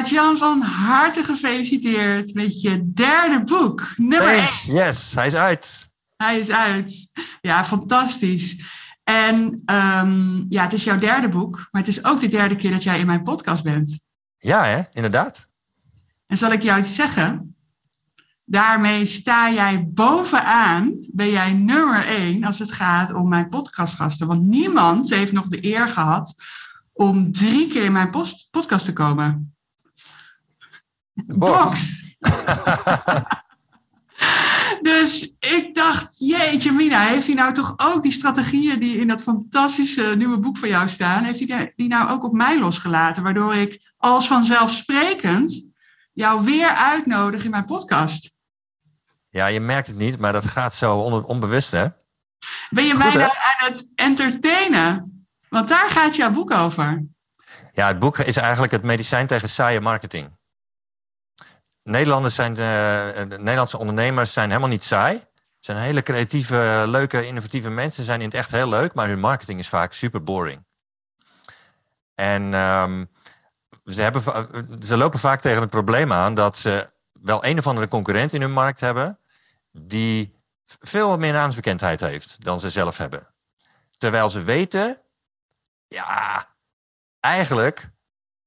Aart-Jan, van harte gefeliciteerd met je derde boek. Nummer Thanks. Yes, hij is uit. Hij is uit. Ja, fantastisch. En ehm, ja, het is jouw derde boek, maar het is ook de derde keer dat jij in mijn podcast bent. Ja, hè? inderdaad. En zal ik jou iets zeggen? Daarmee sta jij bovenaan, ben jij nummer één als het gaat om mijn podcastgasten. Want niemand heeft nog de eer gehad om drie keer in mijn podcast te komen. Box. dus ik dacht, jeetje Mina, heeft hij nou toch ook die strategieën die in dat fantastische nieuwe boek van jou staan, heeft hij die nou ook op mij losgelaten, waardoor ik als vanzelfsprekend jou weer uitnodig in mijn podcast? Ja, je merkt het niet, maar dat gaat zo onbewust, hè? Ben je mij nou aan het entertainen? Want daar gaat jouw boek over. Ja, het boek is eigenlijk het medicijn tegen saaie marketing. Nederlanders zijn, de, de Nederlandse ondernemers zijn helemaal niet saai. Het zijn hele creatieve, leuke, innovatieve mensen. Ze zijn in het echt heel leuk, maar hun marketing is vaak super boring. En um, ze, hebben, ze lopen vaak tegen het probleem aan dat ze wel een of andere concurrent in hun markt hebben, die veel meer naamsbekendheid heeft dan ze zelf hebben. Terwijl ze weten, ja, eigenlijk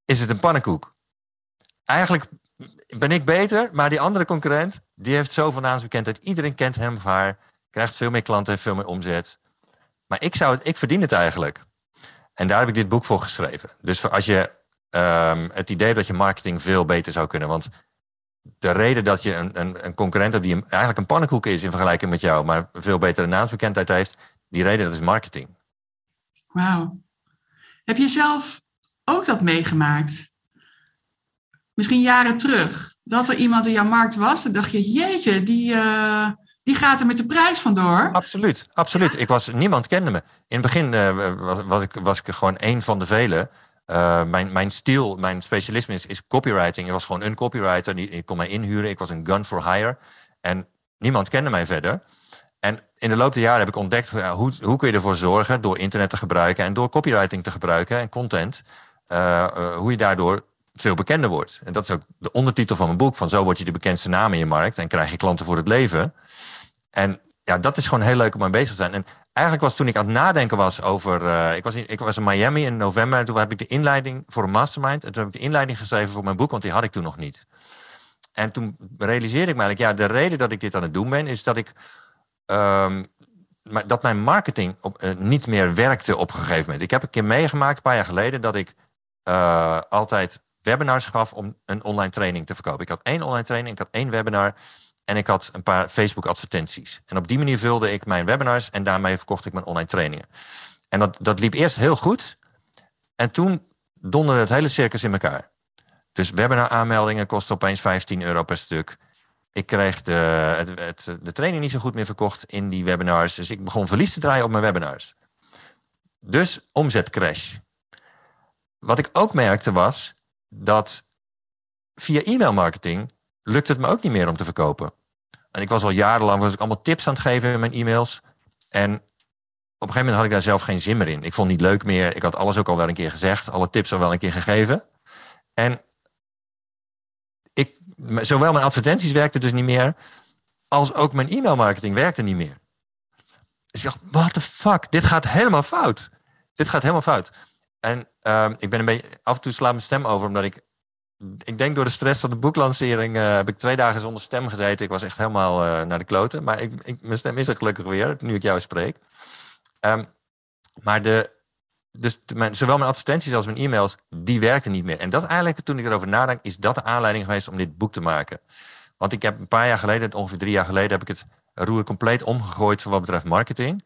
is het een pannenkoek. Eigenlijk ben ik beter, maar die andere concurrent, die heeft zoveel naamsbekendheid. Iedereen kent hem of haar, krijgt veel meer klanten, veel meer omzet. Maar ik, zou het, ik verdien het eigenlijk. En daar heb ik dit boek voor geschreven. Dus als je um, het idee dat je marketing veel beter zou kunnen, want de reden dat je een, een, een concurrent hebt die eigenlijk een pannenkoek is in vergelijking met jou, maar veel betere naamsbekendheid heeft, die reden dat is marketing. Wauw. Heb je zelf ook dat meegemaakt? Misschien jaren terug, dat er iemand in jouw markt was, dan dacht je, jeetje, die, uh, die gaat er met de prijs vandoor. Absoluut, absoluut. Ik was, niemand kende me. In het begin uh, was, was, ik, was ik gewoon één van de velen. Uh, mijn, mijn stil, mijn specialisme is, is copywriting. Ik was gewoon een copywriter. Die, ik kon mij inhuren. Ik was een gun for hire. En niemand kende mij verder. En in de loop der jaren heb ik ontdekt hoe, hoe kun je ervoor zorgen door internet te gebruiken en door copywriting te gebruiken en content, hoe je daardoor veel bekender wordt. En dat is ook de ondertitel van mijn boek. Van zo word je de bekendste naam in je markt en krijg je klanten voor het leven. En ja, dat is gewoon heel leuk om mee bezig te zijn. En eigenlijk was toen ik aan het nadenken was over... Uh, ik, was in, ik was in Miami in november en toen heb ik de inleiding voor een mastermind. En toen heb ik de inleiding geschreven voor mijn boek, want die had ik toen nog niet. En toen realiseerde ik me eigenlijk, ja, de reden dat ik dit aan het doen ben, is dat ik... Um, dat mijn marketing op, uh, niet meer werkte op een gegeven moment. Ik heb een keer meegemaakt, een paar jaar geleden, dat ik uh, altijd webinars gaf om een online training te verkopen. Ik had één online training, ik had één webinar en ik had een paar Facebook advertenties. En op die manier vulde ik mijn webinars en daarmee verkocht ik mijn online trainingen. En dat, dat liep eerst heel goed. En toen donderde het hele circus in elkaar. Dus webinar aanmeldingen kosten opeens 15 euro per stuk. Ik kreeg de, het, de training niet zo goed meer verkocht in die webinars. Dus ik begon verlies te draaien op mijn webinars. Dus omzetcrash. Wat ik ook merkte was dat via e-mailmarketing lukt het me ook niet meer om te verkopen. En ik was al jarenlang was ik allemaal tips aan het geven in mijn e-mails. En op een gegeven moment had ik daar zelf geen zin meer in. Ik vond het niet leuk meer. Ik had alles ook al wel een keer gezegd. Alle tips al wel een keer gegeven. En ik, zowel mijn advertenties werkten dus niet meer. Als ook mijn e-mailmarketing werkte niet meer. Dus ik dacht, what the fuck? Dit gaat helemaal fout. Dit gaat helemaal fout. En uh, ik ben een beetje, af en toe slaat mijn stem over, omdat ik, ik denk door de stress van de boeklancering uh, heb ik twee dagen zonder stem gezeten. Ik was echt helemaal uh, naar de kloten. Maar ik, mijn stem is er gelukkig weer, nu ik jou spreek. Um, maar de, dus zowel mijn advertenties als mijn e-mails, die werkten niet meer. En dat eigenlijk, toen ik erover nadenk, is dat de aanleiding geweest om dit boek te maken. Want ik heb een paar jaar geleden, ongeveer drie jaar geleden, heb ik het roer compleet omgegooid voor wat betreft marketing.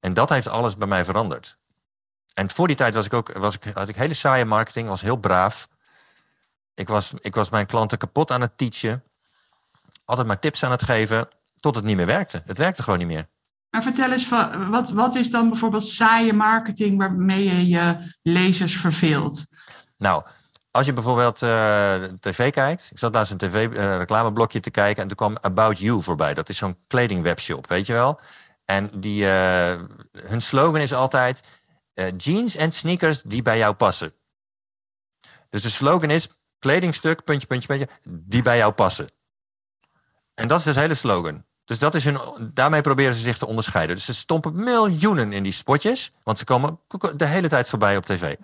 En dat heeft alles bij mij veranderd. En voor die tijd was ik ook, was ik, had ik hele saaie marketing, was heel braaf. Ik was, ik was mijn klanten kapot aan het teachen. Altijd maar tips aan het geven. tot het niet meer werkte. Het werkte gewoon niet meer. Maar vertel eens, van, wat, wat is dan bijvoorbeeld saaie marketing waarmee je je lezers verveelt? Nou, als je bijvoorbeeld uh, tv kijkt. Ik zat laatst een tv-reclameblokje te kijken en toen kwam About You voorbij. Dat is zo'n kledingwebshop, weet je wel. En die, uh, hun slogan is altijd uh, jeans en sneakers die bij jou passen. Dus de slogan is kledingstuk, puntje, puntje, puntje, die bij jou passen. En dat is dus hele slogan. Dus dat is hun, daarmee proberen ze zich te onderscheiden. Dus ze stompen miljoenen in die spotjes, want ze komen de hele tijd voorbij op tv.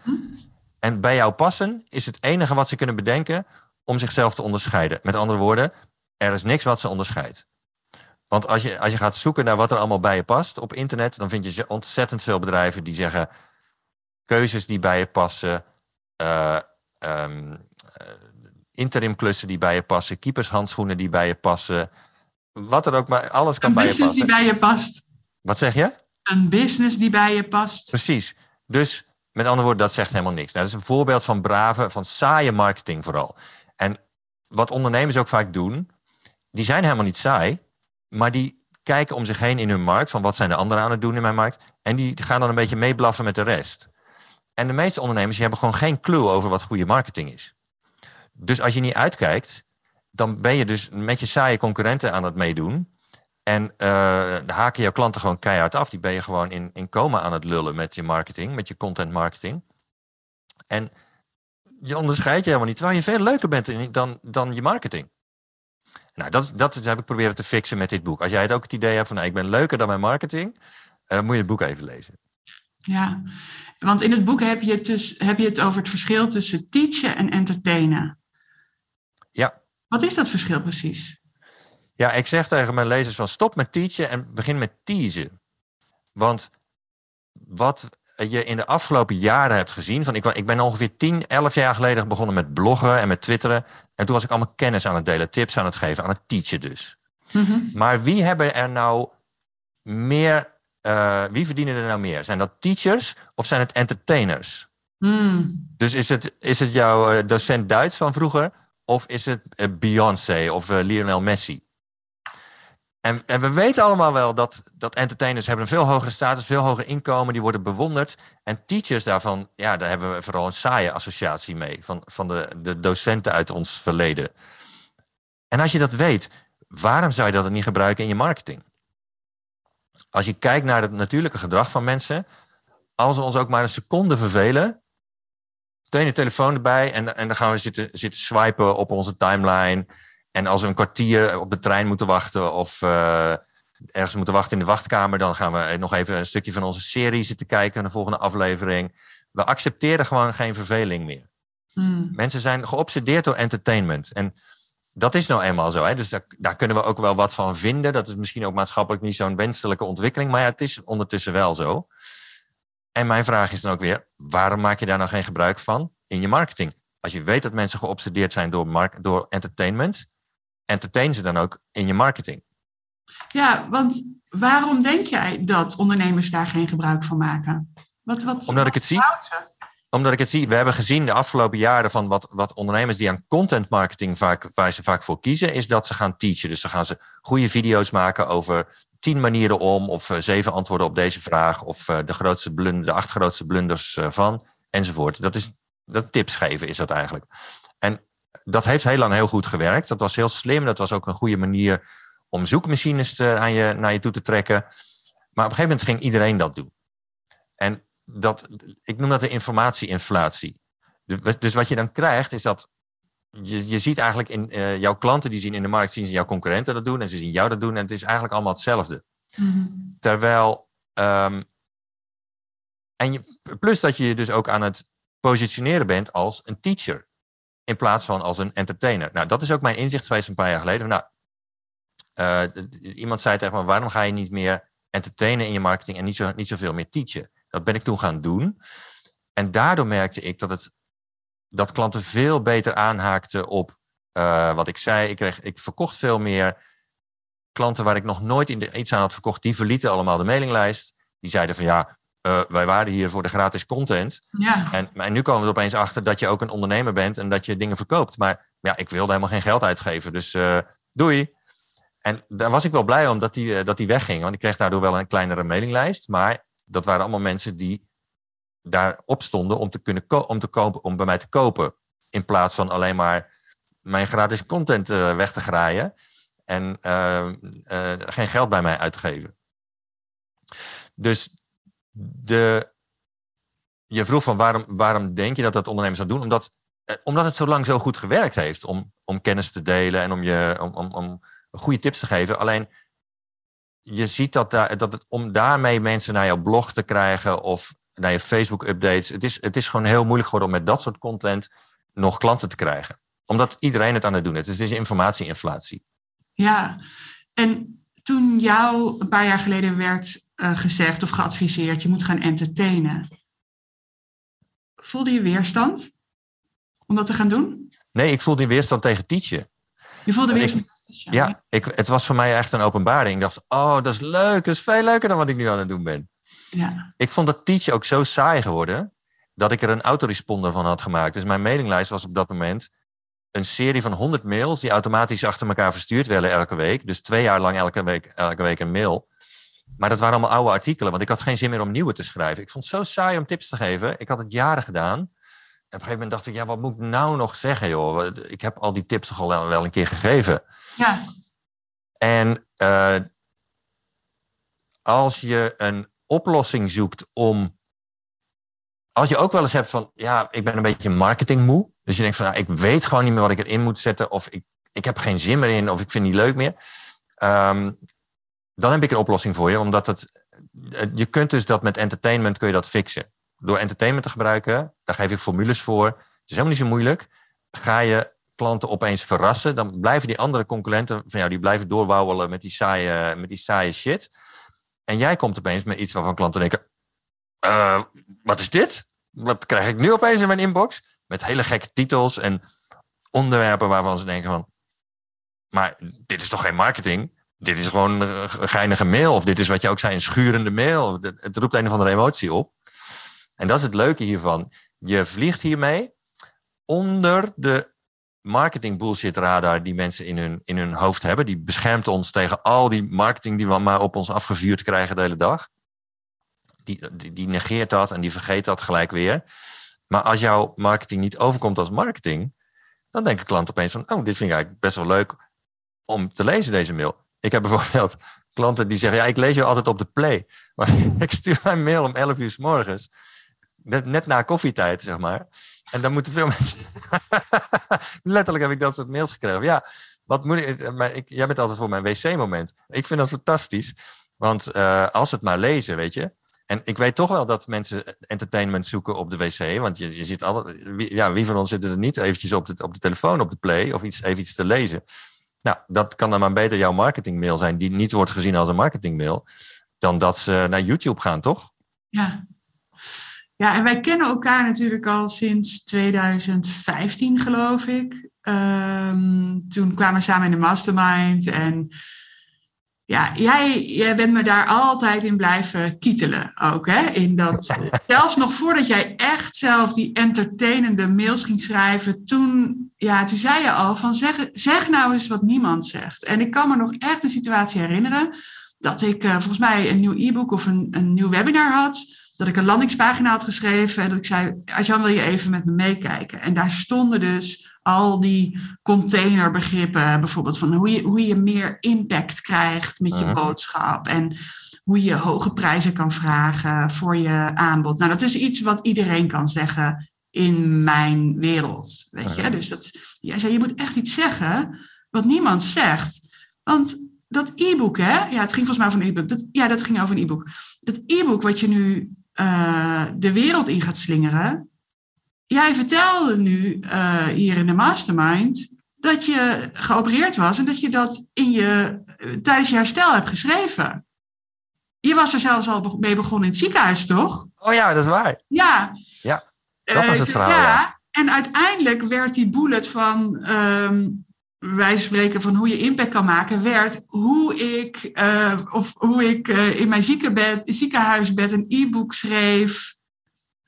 En bij jou passen is het enige wat ze kunnen bedenken om zichzelf te onderscheiden. Met andere woorden, er is niks wat ze onderscheidt. Want als je, als je gaat zoeken naar wat er allemaal bij je past op internet, dan vind je ontzettend veel bedrijven die zeggen keuzes die bij je passen, uh, um, interimklussen die bij je passen, keepershandschoenen die bij je passen, wat er ook maar, alles kan bij je passen. Een business die bij je past. Wat zeg je? Een business die bij je past. Precies. Dus met andere woorden, dat zegt helemaal niks. Nou, dat is een voorbeeld van brave, van saaie marketing vooral. En wat ondernemers ook vaak doen, die zijn helemaal niet saai, maar die kijken om zich heen in hun markt, van wat zijn de anderen aan het doen in mijn markt, en die gaan dan een beetje meeblaffen met de rest. En de meeste ondernemers die hebben gewoon geen clue over wat goede marketing is. Dus als je niet uitkijkt, dan ben je dus met je saaie concurrenten aan het meedoen. En uh, haken jouw klanten gewoon keihard af. Die ben je gewoon in, in coma aan het lullen met je marketing, met je content marketing. En je onderscheidt je helemaal niet, terwijl je veel leuker bent dan, dan je marketing. Nou, dat, dat heb ik proberen te fixen met dit boek. Als jij het ook het idee hebt van, nou, ik ben leuker dan mijn marketing, dan uh, moet je het boek even lezen. Ja, want in het boek heb je, het dus, heb je het over het verschil tussen teachen en entertainen. Ja. Wat is dat verschil precies? Ja, ik zeg tegen mijn lezers van stop met teachen en begin met teasen. Want wat je in de afgelopen jaren hebt gezien. Van ik, ik ben ongeveer 10, 11 jaar geleden begonnen met bloggen en met twitteren. En toen was ik allemaal kennis aan het delen, tips aan het geven, aan het teachen dus. Mm Maar wie hebben er nou meer, uh, wie verdienen er nou meer? Zijn dat teachers of zijn het entertainers? Mm. Dus is het, is het jouw uh, docent Duits van vroeger of is het uh, Beyoncé of Lionel Messi? En, en, we weten allemaal wel dat, dat entertainers hebben een veel hogere status, veel hoger inkomen, die worden bewonderd. En teachers daarvan, ja, daar hebben we vooral een saaie associatie mee, van, van de, de docenten uit ons verleden. En als je dat weet, waarom zou je dat niet gebruiken in je marketing? Als je kijkt naar het natuurlijke gedrag van mensen, als we ons ook maar een seconde vervelen, meteen de telefoon erbij en, en dan gaan we zitten, zitten swipen op onze timeline. En als we een kwartier op de trein moeten wachten of uh, ergens moeten wachten in de wachtkamer, dan gaan we nog even een stukje van onze serie zitten kijken naar de volgende aflevering. We accepteren gewoon geen verveling meer. Hmm. Mensen zijn geobsedeerd door entertainment. En dat is nou eenmaal zo. Hè? Dus daar, daar, kunnen we ook wel wat van vinden. Dat is misschien ook maatschappelijk niet zo'n wenselijke ontwikkeling, maar ja, het is ondertussen wel zo. En mijn vraag is dan ook weer, waarom maak je daar nou geen gebruik van in je marketing? Als je weet dat mensen geobsedeerd zijn door, door entertainment, entertain ze dan ook in je marketing. Ja, want waarom denk jij dat ondernemers daar geen gebruik van maken? Wat, wat, Omdat ik het zie. Omdat ik het zie. We hebben gezien de afgelopen jaren van wat, wat ondernemers die aan content marketing vaak, waar ze vaak voor kiezen, is dat ze gaan teachen. Dus dan gaan ze goede video's maken over tien manieren om, of uh, zeven antwoorden op deze vraag, of uh, de, grootste blunder, de acht grootste blunders uh, van, enzovoort. Dat is dat tips geven is dat eigenlijk. En dat heeft heel lang heel goed gewerkt. Dat was heel slim. Dat was ook een goede manier om zoekmachines te, aan je, naar je toe te trekken. Maar op een gegeven moment ging iedereen dat doen. En dat, ik noem dat de informatieinflatie. Dus wat je dan krijgt is dat je, je ziet eigenlijk in uh, jouw klanten die zien in de markt, zien ze jouw concurrenten dat doen en ze zien jou dat doen en het is eigenlijk allemaal hetzelfde. Mm-hmm. Terwijl, um, en je, plus dat je je dus ook aan het positioneren bent als een teacher in plaats van als een entertainer. Nou, dat is ook mijn inzicht geweest een paar jaar geleden. Nou, uh, iemand zei tegen me, waarom ga je niet meer entertainen in je marketing en niet, zo, niet zoveel meer teachen? Dat ben ik toen gaan doen. En daardoor merkte ik dat, het, dat klanten veel beter aanhaakten op uh, wat ik zei. Ik, kreeg, ik verkocht veel meer. Klanten waar ik nog nooit in de, iets aan had verkocht, die verlieten allemaal de mailinglijst. Die zeiden van ja, uh, wij waren hier voor de gratis content. Ja. En, en nu komen we er opeens achter dat je ook een ondernemer bent en dat je dingen verkoopt. Maar ja, ik wilde helemaal geen geld uitgeven. Dus uh, doei. En daar was ik wel blij om dat die, dat die wegging. Want ik kreeg daardoor wel een kleinere mailinglijst. Maar dat waren allemaal mensen die daarop stonden om, te kunnen om, te kopen, om bij mij te kopen. In plaats van alleen maar mijn gratis content weg te graaien. En geen geld bij mij uitgeven. Dus de, je vroeg van waarom, waarom denk je dat dat ondernemers dat doen? Omdat, eh, omdat het zo lang zo goed gewerkt heeft om, om kennis te delen en om, je, om, om, om goede tips te geven. Alleen je ziet dat, daar, dat het, om daarmee mensen naar jouw blog te krijgen of naar je Facebook-updates. Het is, het is gewoon heel moeilijk geworden om met dat soort content nog klanten te krijgen. Omdat iedereen het aan het doen is. Het is informatieinflatie. Ja, en toen jou een paar jaar geleden werd uh, gezegd of geadviseerd, je moet gaan entertainen. Voelde je weerstand om dat te gaan doen? Nee, ik voelde weerstand tegen teachen. Je voelde weerstand? Ik, ja, ik, het was voor mij echt een openbaring. Ik dacht, oh, dat is leuk. Dat is veel leuker dan wat ik nu aan het doen ben. Ja. Ik vond dat teachen ook zo saai geworden, dat ik er een autoresponder van had gemaakt. Dus mijn mailinglijst was op dat moment een serie van 100 mails die automatisch achter elkaar verstuurd werden elke week. Dus twee jaar lang elke week, elke week een mail. Maar dat waren allemaal oude artikelen, want ik had geen zin meer om nieuwe te schrijven. Ik vond het zo saai om tips te geven. Ik had het jaren gedaan. En op een gegeven moment dacht ik, ja, wat moet ik nou nog zeggen, joh? Ik heb al die tips toch al wel een keer gegeven. Ja. En uh, als je een oplossing zoekt om. Als je ook wel eens hebt van, ja, ik ben een beetje marketingmoe. Dus je denkt van, nou, ik weet gewoon niet meer wat ik erin moet zetten. Of ik, ik heb geen zin meer in, of ik vind het niet leuk meer. Um, dan heb ik een oplossing voor je, omdat het, je kunt dus dat met entertainment kun je dat fixen. Door entertainment te gebruiken, daar geef ik formules voor. Het is helemaal niet zo moeilijk. Ga je klanten opeens verrassen, dan blijven die andere concurrenten van jou, die blijven doorwouwelen met die saaie, met die saaie shit. En jij komt opeens met iets waarvan klanten denken, uh, wat is dit? Wat krijg ik nu opeens in mijn inbox? Met hele gekke titels en onderwerpen waarvan ze denken van, maar dit is toch geen marketing? Dit is gewoon een geinige mail. Of dit is wat je ook zei, een schurende mail. Het roept een of andere emotie op. En dat is het leuke hiervan. Je vliegt hiermee onder de marketing bullshit radar die mensen in hun, in hun hoofd hebben. Die beschermt ons tegen al die marketing die we maar op ons afgevuurd krijgen de hele dag. Die, die, die negeert dat en die vergeet dat gelijk weer. Maar als jouw marketing niet overkomt als marketing, dan denken klanten opeens van, oh, dit vind ik eigenlijk best wel leuk om te lezen, deze mail. Ik heb bijvoorbeeld klanten die zeggen, ja, ik lees je altijd op de play. Maar ik stuur mijn mail om 11 uur s morgens. Net, net na koffietijd, zeg maar. En dan moeten veel mensen... Letterlijk heb ik dat soort mails gekregen. Ja, wat moet ik... Maar ik jij bent altijd voor mijn wc-moment. Ik vind dat fantastisch. Want uh, als het maar lezen, weet je. En ik weet toch wel dat mensen entertainment zoeken op de wc. Want je, je zit altijd... Wie, ja, wie van ons zit er niet eventjes op de, op de telefoon op de play... of iets, even iets te lezen. Nou, dat kan dan maar beter jouw marketingmail zijn, die niet wordt gezien als een marketingmail, dan dat ze naar YouTube gaan, toch? Ja. Ja, en wij kennen elkaar natuurlijk al sinds 2015, geloof ik. Um, toen kwamen we samen in de mastermind en ja, jij, jij bent me daar altijd in blijven kietelen ook. Hè? In dat, zelfs nog voordat jij echt zelf die entertainende mails ging schrijven, toen, ja, toen zei je al van zeg, zeg nou eens wat niemand zegt. En ik kan me nog echt een situatie herinneren dat ik uh, volgens mij een nieuw e-book of een, een nieuw webinar had. Dat ik een landingspagina had geschreven en dat ik zei, Arjan wil je even met me meekijken. En daar stonden dus al die containerbegrippen, bijvoorbeeld van hoe je, hoe je meer impact krijgt met je boodschap en hoe je hoge prijzen kan vragen voor je aanbod. Nou, dat is iets wat iedereen kan zeggen in mijn wereld, weet je. Dus dat, jij zei, je moet echt iets zeggen wat niemand zegt. Want dat e-book, hè, ja, het ging volgens mij over een e-book. Dat, ja, dat ging over een e-book. Dat e-book wat je nu uh, de wereld in gaat slingeren, jij vertelde nu uh, hier in de mastermind dat je geopereerd was en dat je dat in je, tijdens je herstel hebt geschreven. Je was er zelfs al mee begonnen in het ziekenhuis, toch? Oh ja, dat is waar. Ja. Ja, dat was het uh, verhaal. Ja, en uiteindelijk werd die bullet van, um, wij spreken van hoe je impact kan maken, werd hoe ik, uh, of hoe ik in mijn ziekenbed, ziekenhuisbed een e-book schreef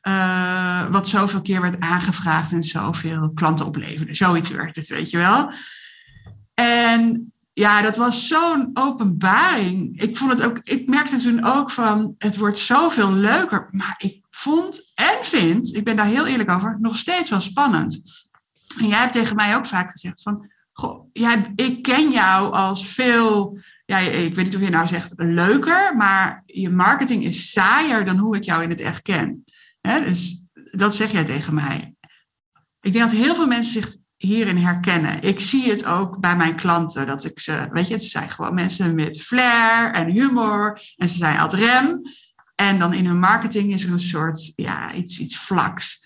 uh, wat zoveel keer werd aangevraagd en zoveel klanten opleverde. Zoiets werd het, weet je wel. En ja, dat was zo'n openbaring. Ik vond het ook, ik merkte toen ook van, het wordt zoveel leuker. Maar ik vond en vind, ik ben daar heel eerlijk over, nog steeds wel spannend. En jij hebt tegen mij ook vaak gezegd van, goh, jij, ik ken jou als veel, ja, ik weet niet of je nou zegt leuker, maar je marketing is saaier dan hoe ik jou in het echt ken. Dus dat zeg jij tegen mij. Ik denk dat heel veel mensen zich hierin herkennen. Ik zie het ook bij mijn klanten, dat ik ze, weet je, het zijn gewoon mensen met flair en humor en ze zijn ad rem. En dan in hun marketing is er een soort, ja, iets, iets vlaks.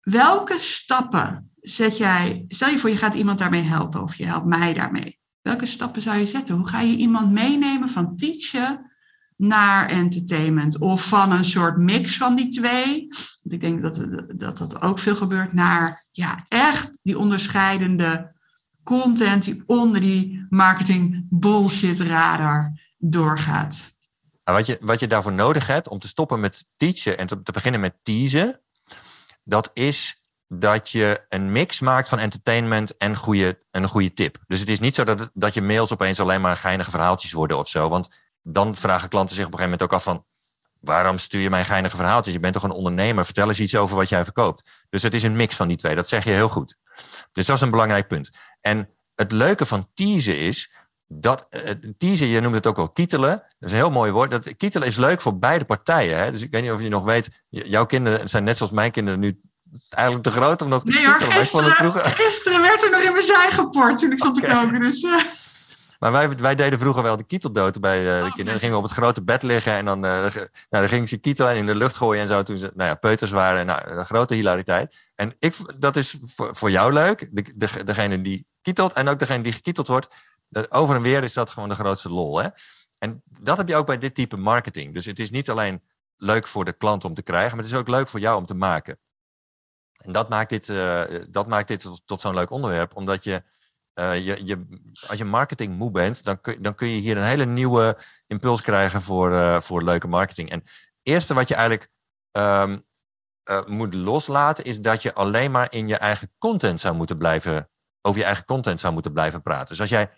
Welke stappen zet jij, stel je voor je gaat iemand daarmee helpen of je helpt mij daarmee. Welke stappen zou je zetten? Hoe ga je iemand meenemen van teachen naar entertainment? Of van een soort mix van die twee? Want ik denk dat dat, dat ook veel gebeurt naar ja, echt die onderscheidende content die onder die marketing bullshit radar doorgaat. Wat, je, wat je daarvoor nodig hebt om te stoppen met teachen en te, te beginnen met teasen, dat is dat je een mix maakt van entertainment en goede, een goede tip. Dus het is niet zo dat, dat je mails opeens alleen maar geinige verhaaltjes worden of zo. Want dan vragen klanten zich op een gegeven moment ook af van... waarom stuur je mij geinige verhaaltjes? Je bent toch een ondernemer? Vertel eens iets over wat jij verkoopt. Dus het is een mix van die twee. Dat zeg je heel goed. Dus dat is een belangrijk punt. En het leuke van teasen is... Dat, uh, teasen, je noemt het ook wel kietelen. Dat is een heel mooi woord. Dat, kietelen is leuk voor beide partijen. Hè? Dus ik weet niet of je nog weet... jouw kinderen zijn net zoals mijn kinderen nu eigenlijk te groot om nog te nee, hoor, gisteren, gisteren werd er nog in mijn zij geport toen ik stond okay. te koken. Dus, uh. Maar wij, wij deden vroeger wel de kieteldood bij uh, de oh, kinderen. Dan gingen we op het grote bed liggen en dan, uh, nou, dan gingen ze kietel in de lucht gooien en zo. Toen ze nou ja, peuters waren. Nou, een grote hilariteit. En ik, dat is voor, voor jou leuk. De, de, degene die kietelt en ook degene die gekieteld wordt. Over en weer is dat gewoon de grootste lol. Hè? En dat heb je ook bij dit type marketing. Dus het is niet alleen leuk voor de klant om te krijgen, maar het is ook leuk voor jou om te maken. En dat maakt dit, uh, dat maakt dit tot, tot zo'n leuk onderwerp, omdat je, je, als je marketing moe bent, dan kun, dan kun je hier een hele nieuwe impuls krijgen voor, uh, voor leuke marketing. En het eerste wat je eigenlijk um, moet loslaten, is dat je alleen maar in je eigen content zou moeten blijven, over je eigen content zou moeten blijven praten. Dus als jij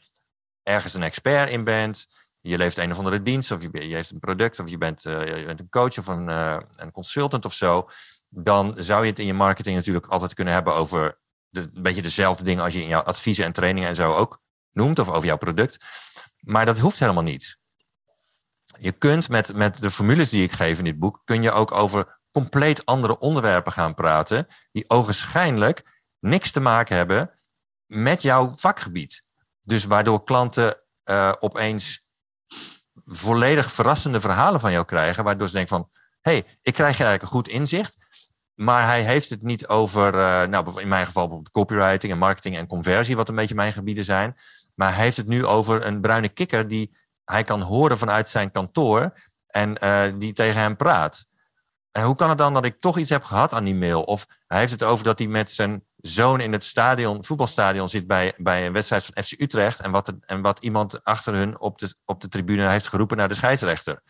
ergens een expert in bent, je levert een of andere dienst, of je, je heeft een product, of je bent, je bent een coach of een, een consultant of zo dan zou je het in je marketing natuurlijk altijd kunnen hebben over een beetje dezelfde dingen als je in jouw adviezen en trainingen en zo ook noemt, of over jouw product. Maar dat hoeft helemaal niet. Je kunt met, met de formules die ik geef in dit boek, kun je ook over compleet andere onderwerpen gaan praten, die ogenschijnlijk niks te maken hebben met jouw vakgebied. Dus waardoor klanten uh, opeens volledig verrassende verhalen van jou krijgen, waardoor ze denken van, hé, hey, ik krijg eigenlijk een goed inzicht. Maar hij heeft het niet over, uh, nou, in mijn geval bijvoorbeeld copywriting en marketing en conversie, wat een beetje mijn gebieden zijn. Maar hij heeft het nu over een bruine kikker die hij kan horen vanuit zijn kantoor en uh, die tegen hem praat. En hoe kan het dan dat ik toch iets heb gehad aan die mail? Of hij heeft het over dat hij met zijn zoon in het stadion, voetbalstadion zit bij, bij een wedstrijd van FC Utrecht. En wat, en wat iemand achter hun op de, op de tribune heeft geroepen naar de scheidsrechter.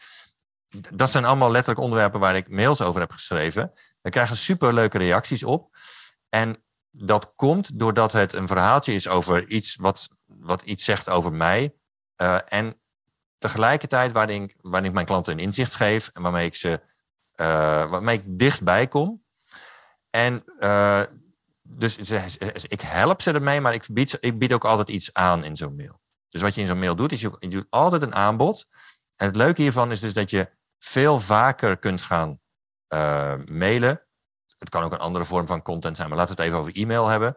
Dat zijn allemaal letterlijk onderwerpen waar ik mails over heb geschreven. Daar krijgen super leuke reacties op. En dat komt doordat het een verhaaltje is over iets wat, wat iets zegt over mij. Uh, en tegelijkertijd waarin ik, waarin ik mijn klanten een inzicht geef en waarmee ik ze uh, waarmee ik dichtbij kom. En uh, dus ik help ze ermee, maar ik bied, ik bied ook altijd iets aan in zo'n mail. Dus wat je in zo'n mail doet, is je, je doet altijd een aanbod. En het leuke hiervan is dus dat je veel vaker kunt gaan uh, mailen. Het kan ook een andere vorm van content zijn, maar laten we het even over e-mail hebben.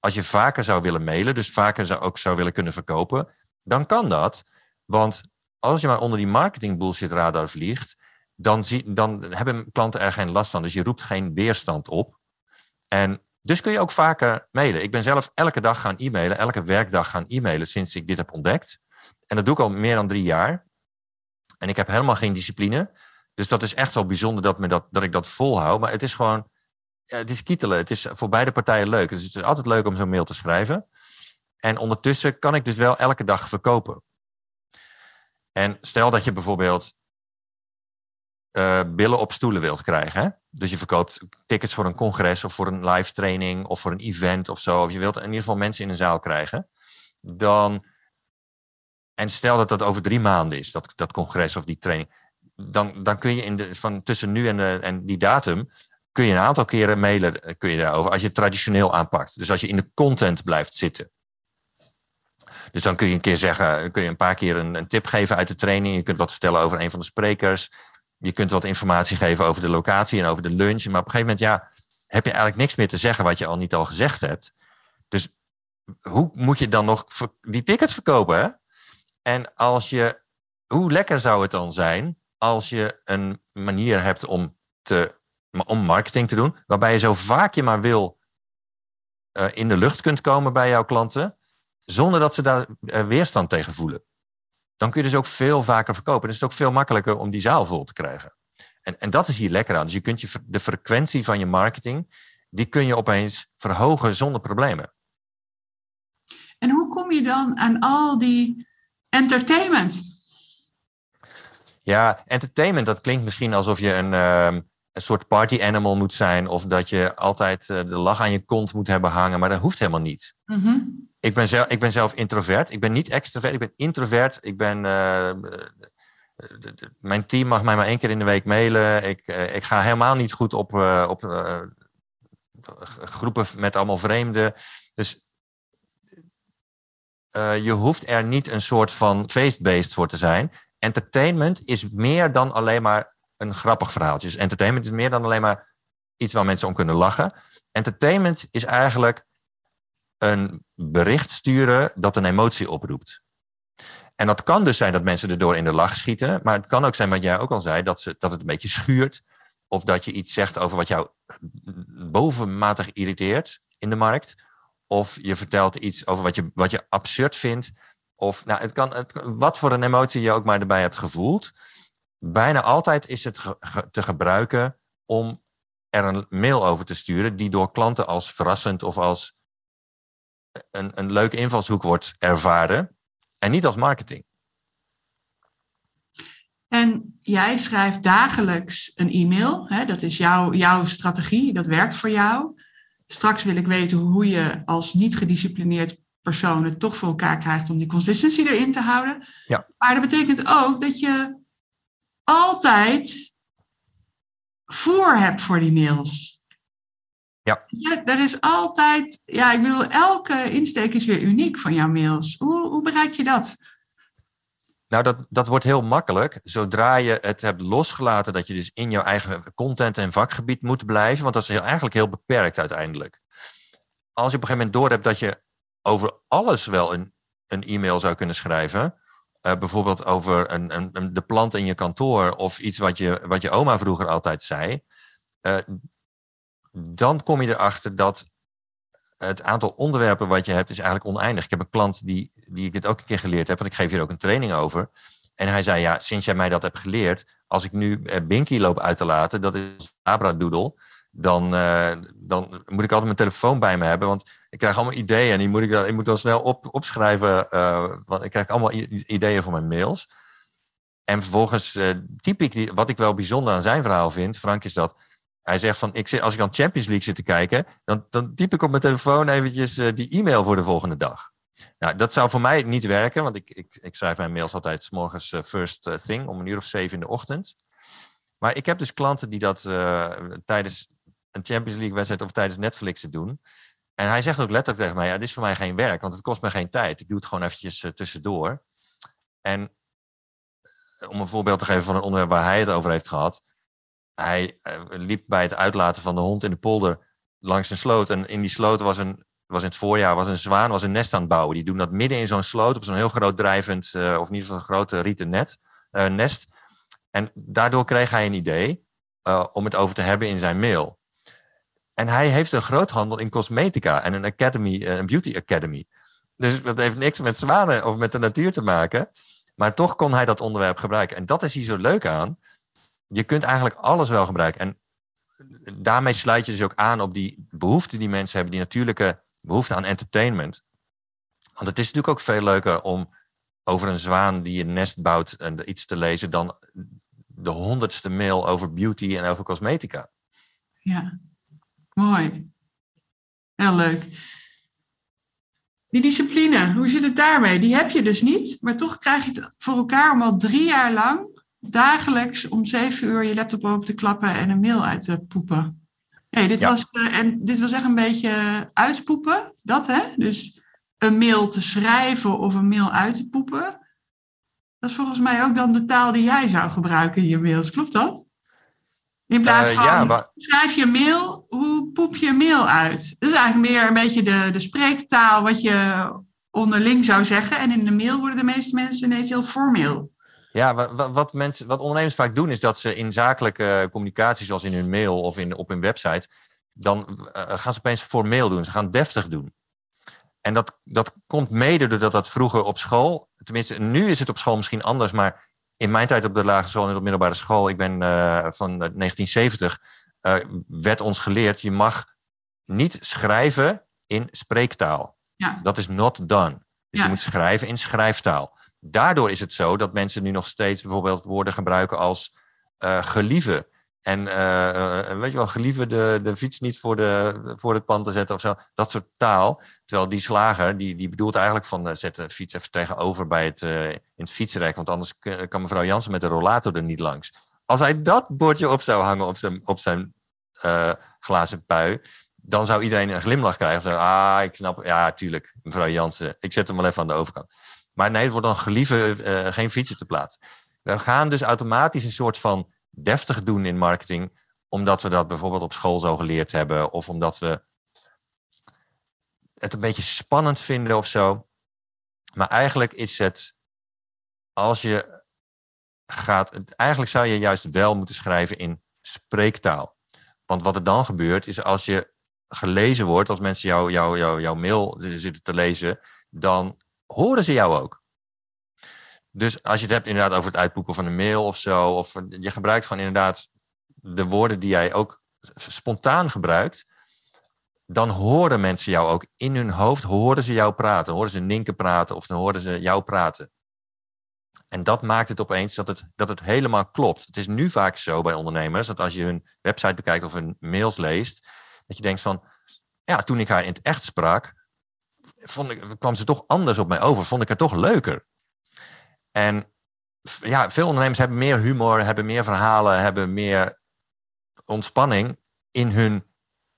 Als je vaker zou willen mailen, dus vaker zou, ook zou willen kunnen verkopen, dan kan dat. Want als je maar onder die marketing bullshit radar vliegt, dan, zie, dan hebben klanten er geen last van. Dus je roept geen weerstand op. En dus kun je ook vaker mailen. Ik ben zelf elke dag gaan e-mailen, elke werkdag gaan e-mailen sinds ik dit heb ontdekt. En dat doe ik al meer dan drie jaar. En ik heb helemaal geen discipline. Dus dat is echt wel bijzonder dat, me dat, dat ik dat volhoud. Maar het is gewoon, het is kietelen. Het is voor beide partijen leuk. Dus het is altijd leuk om zo'n mail te schrijven. En ondertussen kan ik dus wel elke dag verkopen. En stel dat je bijvoorbeeld uh, billen op stoelen wilt krijgen. Hè? Dus je verkoopt tickets voor een congres of voor een live training of voor een event of zo. Of je wilt in ieder geval mensen in een zaal krijgen. dan. En stel dat dat over drie maanden is, dat, dat congres of die training. Dan, dan kun je in de, van tussen nu en, de, en die datum. kun je een aantal keren mailen eh, kun je daarover. als je het traditioneel aanpakt. Dus als je in de content blijft zitten. Dus dan kun je een keer zeggen, kun je een paar keer een, een, tip geven uit de training. Je kunt wat vertellen over een van de sprekers. Je kunt wat informatie geven over de locatie en over de lunch. Maar op een gegeven moment, ja, heb je eigenlijk niks meer te zeggen wat je al niet al gezegd hebt. Dus hoe moet je dan nog die tickets verkopen? En als je, hoe lekker zou het dan zijn als je een manier hebt om, te, om marketing te doen, waarbij je zo vaak je maar wil uh, in de lucht kunt komen bij jouw klanten, zonder dat ze daar uh, weerstand tegen voelen. Dan kun je dus ook veel vaker verkopen. En is het ook veel makkelijker om die zaal vol te krijgen. En, en dat is hier lekker aan. Dus je kunt je, de frequentie van je marketing, die kun je opeens verhogen zonder problemen. En hoe kom je dan aan al die entertainment? Ja, entertainment, dat klinkt misschien alsof je een, uh, een soort party animal moet zijn. Of dat je altijd uh, de lach aan je kont moet hebben hangen. Maar dat hoeft helemaal niet. Mm -hmm. ik, ben zelf, ik ben zelf introvert. Ik ben niet extrovert, ik ben introvert. Ik ben... Uh, mijn team mag mij maar één keer in de week mailen. Ik, ik ga helemaal niet goed op, op groepen met allemaal vreemden. Dus uh, je hoeft er niet een soort van feestbeest voor te zijn. Entertainment is meer dan alleen maar een grappig verhaaltje. Dus entertainment is meer dan alleen maar iets waar mensen om kunnen lachen. Entertainment is eigenlijk een bericht sturen dat een emotie oproept. En dat kan dus zijn dat mensen erdoor in de lach schieten. Maar het kan ook zijn, wat jij ook al zei, dat, ze, dat het een beetje schuurt. Of dat je iets zegt over wat jou bovenmatig irriteert in de markt. Of je vertelt iets over wat je, wat je absurd vindt. Of nou, het kan, wat voor een emotie je ook maar erbij hebt gevoeld. Bijna altijd is het te gebruiken om er een mail over te sturen die door klanten als verrassend of als een, een leuke invalshoek wordt ervaren. En niet als marketing. En jij schrijft dagelijks een e-mail. Hè? Dat is jouw, jouw strategie, dat werkt voor jou. Straks wil ik weten hoe je als niet gedisciplineerd persoon het toch voor elkaar krijgt om die consistency erin te houden. Ja. Maar dat betekent ook dat je altijd voor hebt voor die mails. Ja. ja. Er is altijd, ja, ik bedoel, elke insteek is weer uniek van jouw mails. Hoe, hoe bereik je dat? Nou, dat, dat wordt heel makkelijk. Zodra je het hebt losgelaten dat je dus in jouw eigen content en vakgebied moet blijven, want dat is heel, eigenlijk heel beperkt uiteindelijk. Als je op een gegeven moment door hebt dat je over alles wel een, een e-mail zou kunnen schrijven, uh, bijvoorbeeld over een, een, de plant in je kantoor of iets wat je, wat je oma vroeger altijd zei, uh, dan kom je erachter dat het aantal onderwerpen wat je hebt is eigenlijk oneindig. Ik heb een klant die, die ik het ook een keer geleerd heb, want ik geef hier ook een training over. En hij zei, ja, sinds jij mij dat hebt geleerd, als ik nu uh, Binky loop uit te laten, dat is Abradoodle, dan, uh, dan moet ik altijd mijn telefoon bij me hebben, want ik krijg allemaal ideeën en die moet ik, ik moet dan snel op, opschrijven, uh, want ik krijg allemaal ideeën van mijn mails. En vervolgens typ ik, wat ik wel bijzonder aan zijn verhaal vind, Frank, is dat hij zegt van, ik, als ik dan Champions League zit te kijken, dan, dan typ ik op mijn telefoon eventjes uh, die e-mail voor de volgende dag. Nou, dat zou voor mij niet werken, want ik, ik, ik schrijf mijn mails altijd s morgens uh, first eh, thing, om een uur of zeven in de ochtend. Maar ik heb dus klanten die dat tijdens een Champions League wedstrijd of tijdens Netflix doen. En hij zegt ook letterlijk tegen mij, ja, dit is voor mij geen werk, want het kost me geen tijd. Ik doe het gewoon eventjes tussendoor. En om een voorbeeld te geven van een onderwerp waar hij het over heeft gehad hij uh, liep bij het uitlaten van de hond in de polder langs een sloot. En in die sloot was, een, was in het voorjaar was een zwaan was een nest aan het bouwen. Die doen dat midden in zo'n sloot op zo'n heel groot drijvend, of in ieder geval grote rieten net, nest. En daardoor kreeg hij een idee om het over te hebben in zijn mail. En hij heeft een groothandel in cosmetica en een academy, een beauty academy. Dus dat heeft niks met zwanen of met de natuur te maken. Maar toch kon hij dat onderwerp gebruiken. En dat is hier zo leuk aan je kunt eigenlijk alles wel gebruiken. En daarmee sluit je dus ook aan op die behoefte die mensen hebben, die natuurlijke behoefte aan entertainment. Want het is natuurlijk ook veel leuker om over een zwaan die een nest bouwt en iets te lezen dan de honderdste mail over beauty en over cosmetica. Ja, mooi. Heel leuk. Die discipline, hoe zit het daarmee? Die heb je dus niet, maar toch krijg je het voor elkaar om al drie jaar lang dagelijks om zeven uur je laptop open te klappen en een mail uit te poepen. Nee, dit, was, uh, en dit was echt een beetje uitpoepen, dat hè? Dus een mail te schrijven of een mail uit te poepen. Dat is volgens mij ook dan de taal die jij zou gebruiken in je mails, klopt dat? In plaats van, uh, ja, maar... schrijf je mail, hoe poep je mail uit? Dat is eigenlijk meer een beetje de, de spreektaal wat je onderling zou zeggen. En in de mail worden de meeste mensen ineens heel formeel. Ja, wat, wat, mensen, wat ondernemers vaak doen is dat ze in zakelijke communicatie, zoals in hun mail of in, op hun website, dan uh, gaan ze opeens formeel doen. Ze gaan deftig doen. En dat, dat komt mede doordat dat vroeger op school, tenminste nu is het op school misschien anders, maar in mijn tijd op de lagere school en op de middelbare school, ik ben uh, van 1970, uh, werd ons geleerd, je mag niet schrijven in spreektaal. Ja. Dat is not done. Dus ja. je moet schrijven in schrijftaal. Daardoor is het zo dat mensen nu nog steeds bijvoorbeeld woorden gebruiken als uh, gelieve. En uh, weet je wel, gelieve de, de fiets niet voor, de, voor het pand te zetten of zo. Dat soort taal. Terwijl die slager, die, die bedoelt eigenlijk van zet de fiets even tegenover bij het, uh, in het fietsrek. Want anders kan mevrouw Jansen met de rollator er niet langs. Als hij dat bordje op zou hangen op zijn, op zijn glazen pui, dan zou iedereen een glimlach krijgen. Zo, ah, ik snap, ja, tuurlijk, mevrouw Jansen. Ik zet hem wel even aan de overkant. Maar nee, het wordt dan gelieve geen fietsen te plaatsen. We gaan dus automatisch een soort van deftig doen in marketing, omdat we dat bijvoorbeeld op school zo geleerd hebben, of omdat we het een beetje spannend vinden of zo. Maar eigenlijk is het, als je gaat, eigenlijk zou je juist wel moeten schrijven in spreektaal. Want wat er dan gebeurt, is als je gelezen wordt, als mensen jou, jou, jou, jouw mail zitten te lezen, dan horen ze jou ook. Dus als je het hebt inderdaad over het uitpoepen van een mail of zo, of je gebruikt gewoon inderdaad de woorden die jij ook spontaan gebruikt, dan horen mensen jou ook in hun hoofd, horen ze jou praten, horen ze Ninken praten of dan horen ze jou praten. En dat maakt het opeens dat het, dat het helemaal klopt. Het is nu vaak zo bij ondernemers dat als je hun website bekijkt of hun mails leest, dat je denkt van, ja, toen ik haar in het echt sprak, vond ik, kwam ze toch anders op mij over, vond ik haar toch leuker. En ja, veel ondernemers hebben meer humor, hebben meer verhalen, hebben meer ontspanning in hun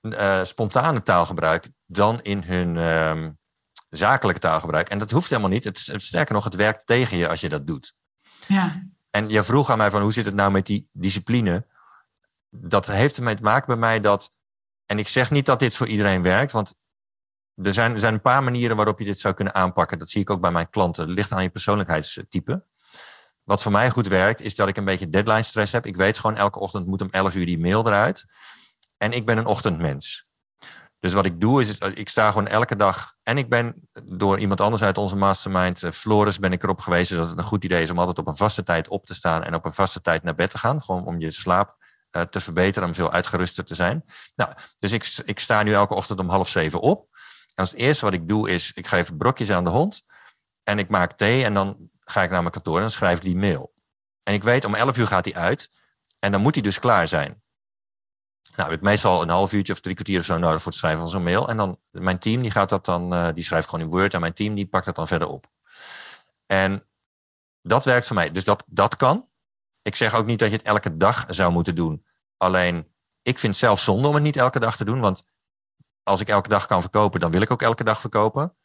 uh, spontane taalgebruik dan in hun uh, zakelijke taalgebruik. En dat hoeft helemaal niet. Het, het, sterker nog, het werkt tegen je als je dat doet. Ja. En je vroeg aan mij van hoe zit het nou met die discipline? Dat heeft ermee te maken bij mij dat. En ik zeg niet dat dit voor iedereen werkt, want er zijn, er zijn een paar manieren waarop je dit zou kunnen aanpakken. Dat zie ik ook bij mijn klanten. Het ligt aan je persoonlijkheidstype. Wat voor mij goed werkt, is dat ik een beetje deadline stress heb. Ik weet gewoon elke ochtend moet om 11 uur die mail eruit. En ik ben een ochtendmens. Dus wat ik doe is, ik sta gewoon elke dag. En ik ben door iemand anders uit onze mastermind, eh, Floris, ben ik erop gewezen dat het een goed idee is om altijd op een vaste tijd op te staan en op een vaste tijd naar bed te gaan. Gewoon om je slaap uh, te verbeteren, om veel uitgeruster te zijn. Nou, dus ik, ik sta nu elke ochtend om half zeven op. Als het eerste wat ik doe is, ik geef brokjes aan de hond. En ik maak thee en dan ga ik naar mijn kantoor en schrijf ik die mail. En ik weet, om 11 uur gaat hij uit. En dan moet hij dus klaar zijn. Nou, heb ik meestal een half uurtje of drie kwartier of zo nodig voor het schrijven van zo'n mail. En dan, mijn team die gaat dat dan, uh, die schrijft gewoon in Word. En mijn team die pakt dat dan verder op. En dat werkt voor mij. Dus dat, dat kan. Ik zeg ook niet dat je het elke dag zou moeten doen. Alleen, ik vind het zelf zonde om het niet elke dag te doen. Want als ik elke dag kan verkopen, dan wil ik ook elke dag verkopen.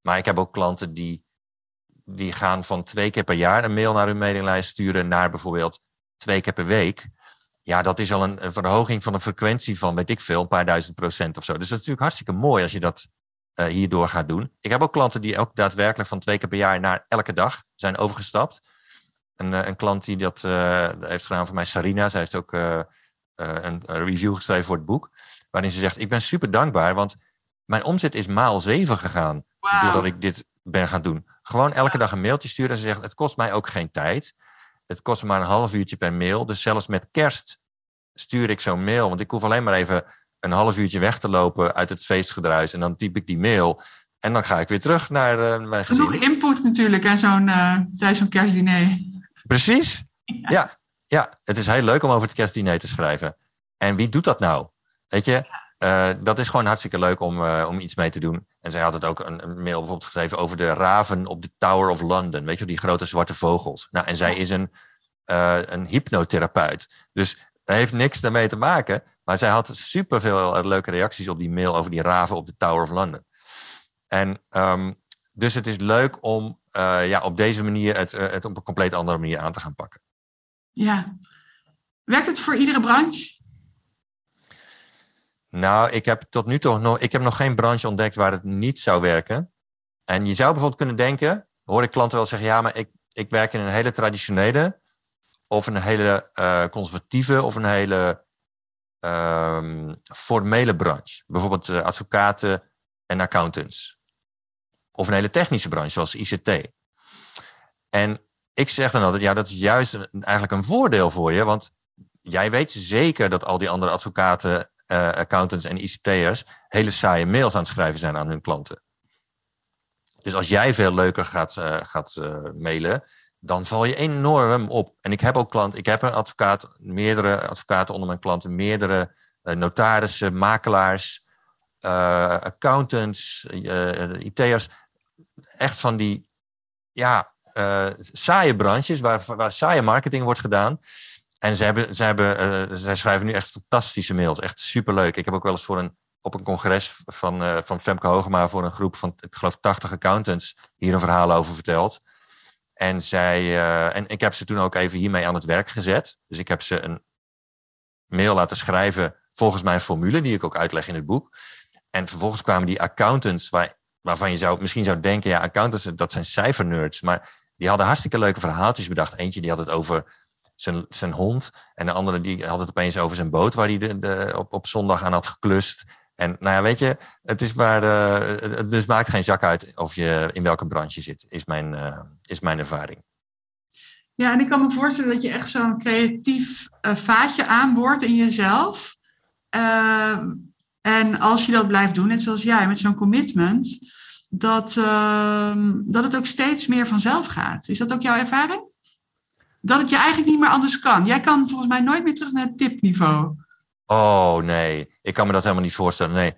Maar ik heb ook klanten die, die gaan van twee keer per jaar een mail naar hun mailinglijst sturen naar bijvoorbeeld twee keer per week. Ja, dat is al een, een verhoging van de frequentie van, weet ik veel, een paar duizend procent of zo. Dus dat is natuurlijk hartstikke mooi als je dat uh, hierdoor gaat doen. Ik heb ook klanten die ook daadwerkelijk van twee keer per jaar naar elke dag zijn overgestapt. Een, uh, een klant die dat uh, heeft gedaan voor mij, Sarina. Zij heeft ook een, een review geschreven voor het boek. Waarin ze zegt, ik ben super dankbaar, want mijn omzet is maal 7 gegaan. Wow. Doordat ik dit ben gaan doen. Gewoon elke dag een mailtje sturen. En ze zegt, het kost mij ook geen tijd. Het kost me maar een half uurtje per mail. Dus zelfs met kerst stuur ik zo'n mail. Want ik hoef alleen maar even een half uurtje weg te lopen uit het feestgedruis. En dan typ ik die mail. En dan ga ik weer terug naar uh, mijn gezin. Genoeg input natuurlijk aan zo'n, uh, tijdens zo'n kerstdiner. Precies. Ja. ja. ja, het is heel leuk om over het kerstdiner te schrijven. En wie doet dat nou? Weet je, uh, dat is gewoon hartstikke leuk om, uh, om iets mee te doen. En zij had het ook een, een, mail bijvoorbeeld geschreven over de raven op de Tower of London. Weet je, die grote zwarte vogels. Nou, en zij is een, uh, een hypnotherapeut. Dus dat heeft niks daarmee te maken. Maar zij had superveel leuke reacties op die mail over die raven op de Tower of London. En um, dus het is leuk om ja, op deze manier het, het op een compleet andere manier aan te gaan pakken. Ja. Werkt het voor iedere branche? Nou, ik heb tot nu toe nog, ik heb nog geen branche ontdekt waar het niet zou werken. En je zou bijvoorbeeld kunnen denken, hoor ik klanten wel zeggen, ja, maar ik, ik werk in een hele traditionele of een hele uh, conservatieve of een hele um, formele branche. Bijvoorbeeld uh, advocaten en accountants. Of een hele technische branche, zoals ICT. En ik zeg dan altijd, ja, dat is juist eigenlijk een voordeel voor je, want jij weet zeker dat al die andere advocaten uh, accountants en ICT'ers hele saaie mails aan het schrijven zijn aan hun klanten. Dus als jij veel leuker gaat, uh, gaat uh, mailen, dan val je enorm op. En ik heb ook klanten, ik heb een advocaat, meerdere advocaten onder mijn klanten, meerdere notarissen, makelaars, accountants, IT'ers. Echt van die ja, saaie branches waar, waar saaie marketing wordt gedaan. En hebben, hebben, uh, zij schrijven nu echt fantastische mails. Echt superleuk. Ik heb ook wel eens voor een, op een congres van, uh, van Femke Hogema voor een groep van, ik geloof, 80 accountants hier een verhaal over verteld. En, zij, uh, en ik heb ze toen ook even hiermee aan het werk gezet. Dus ik heb ze een mail laten schrijven volgens mijn formule, die ik ook uitleg in het boek. En vervolgens kwamen die accountants, waar, waarvan je zou, misschien zou denken, ja, accountants, dat zijn cijfernerds. Maar die hadden hartstikke leuke verhaaltjes bedacht. Eentje die had het over zijn, zijn hond. En de andere die had het opeens over zijn boot waar hij de, de, op, op zondag aan had geklust. En nou ja, weet je, het, is waar, uh, het dus maakt geen zak uit of je in welke branche zit, is mijn, uh, is mijn ervaring. Ja, en ik kan me voorstellen dat je echt zo'n creatief uh, vaatje aanboort in jezelf. En als je dat blijft doen, net zoals jij, met zo'n commitment, dat, ehm, dat het ook steeds meer vanzelf gaat. Is dat ook jouw ervaring? Dat het je eigenlijk niet meer anders kan. Jij kan volgens mij nooit meer terug naar het tipniveau. Oh nee, ik kan me dat helemaal niet voorstellen. Nee,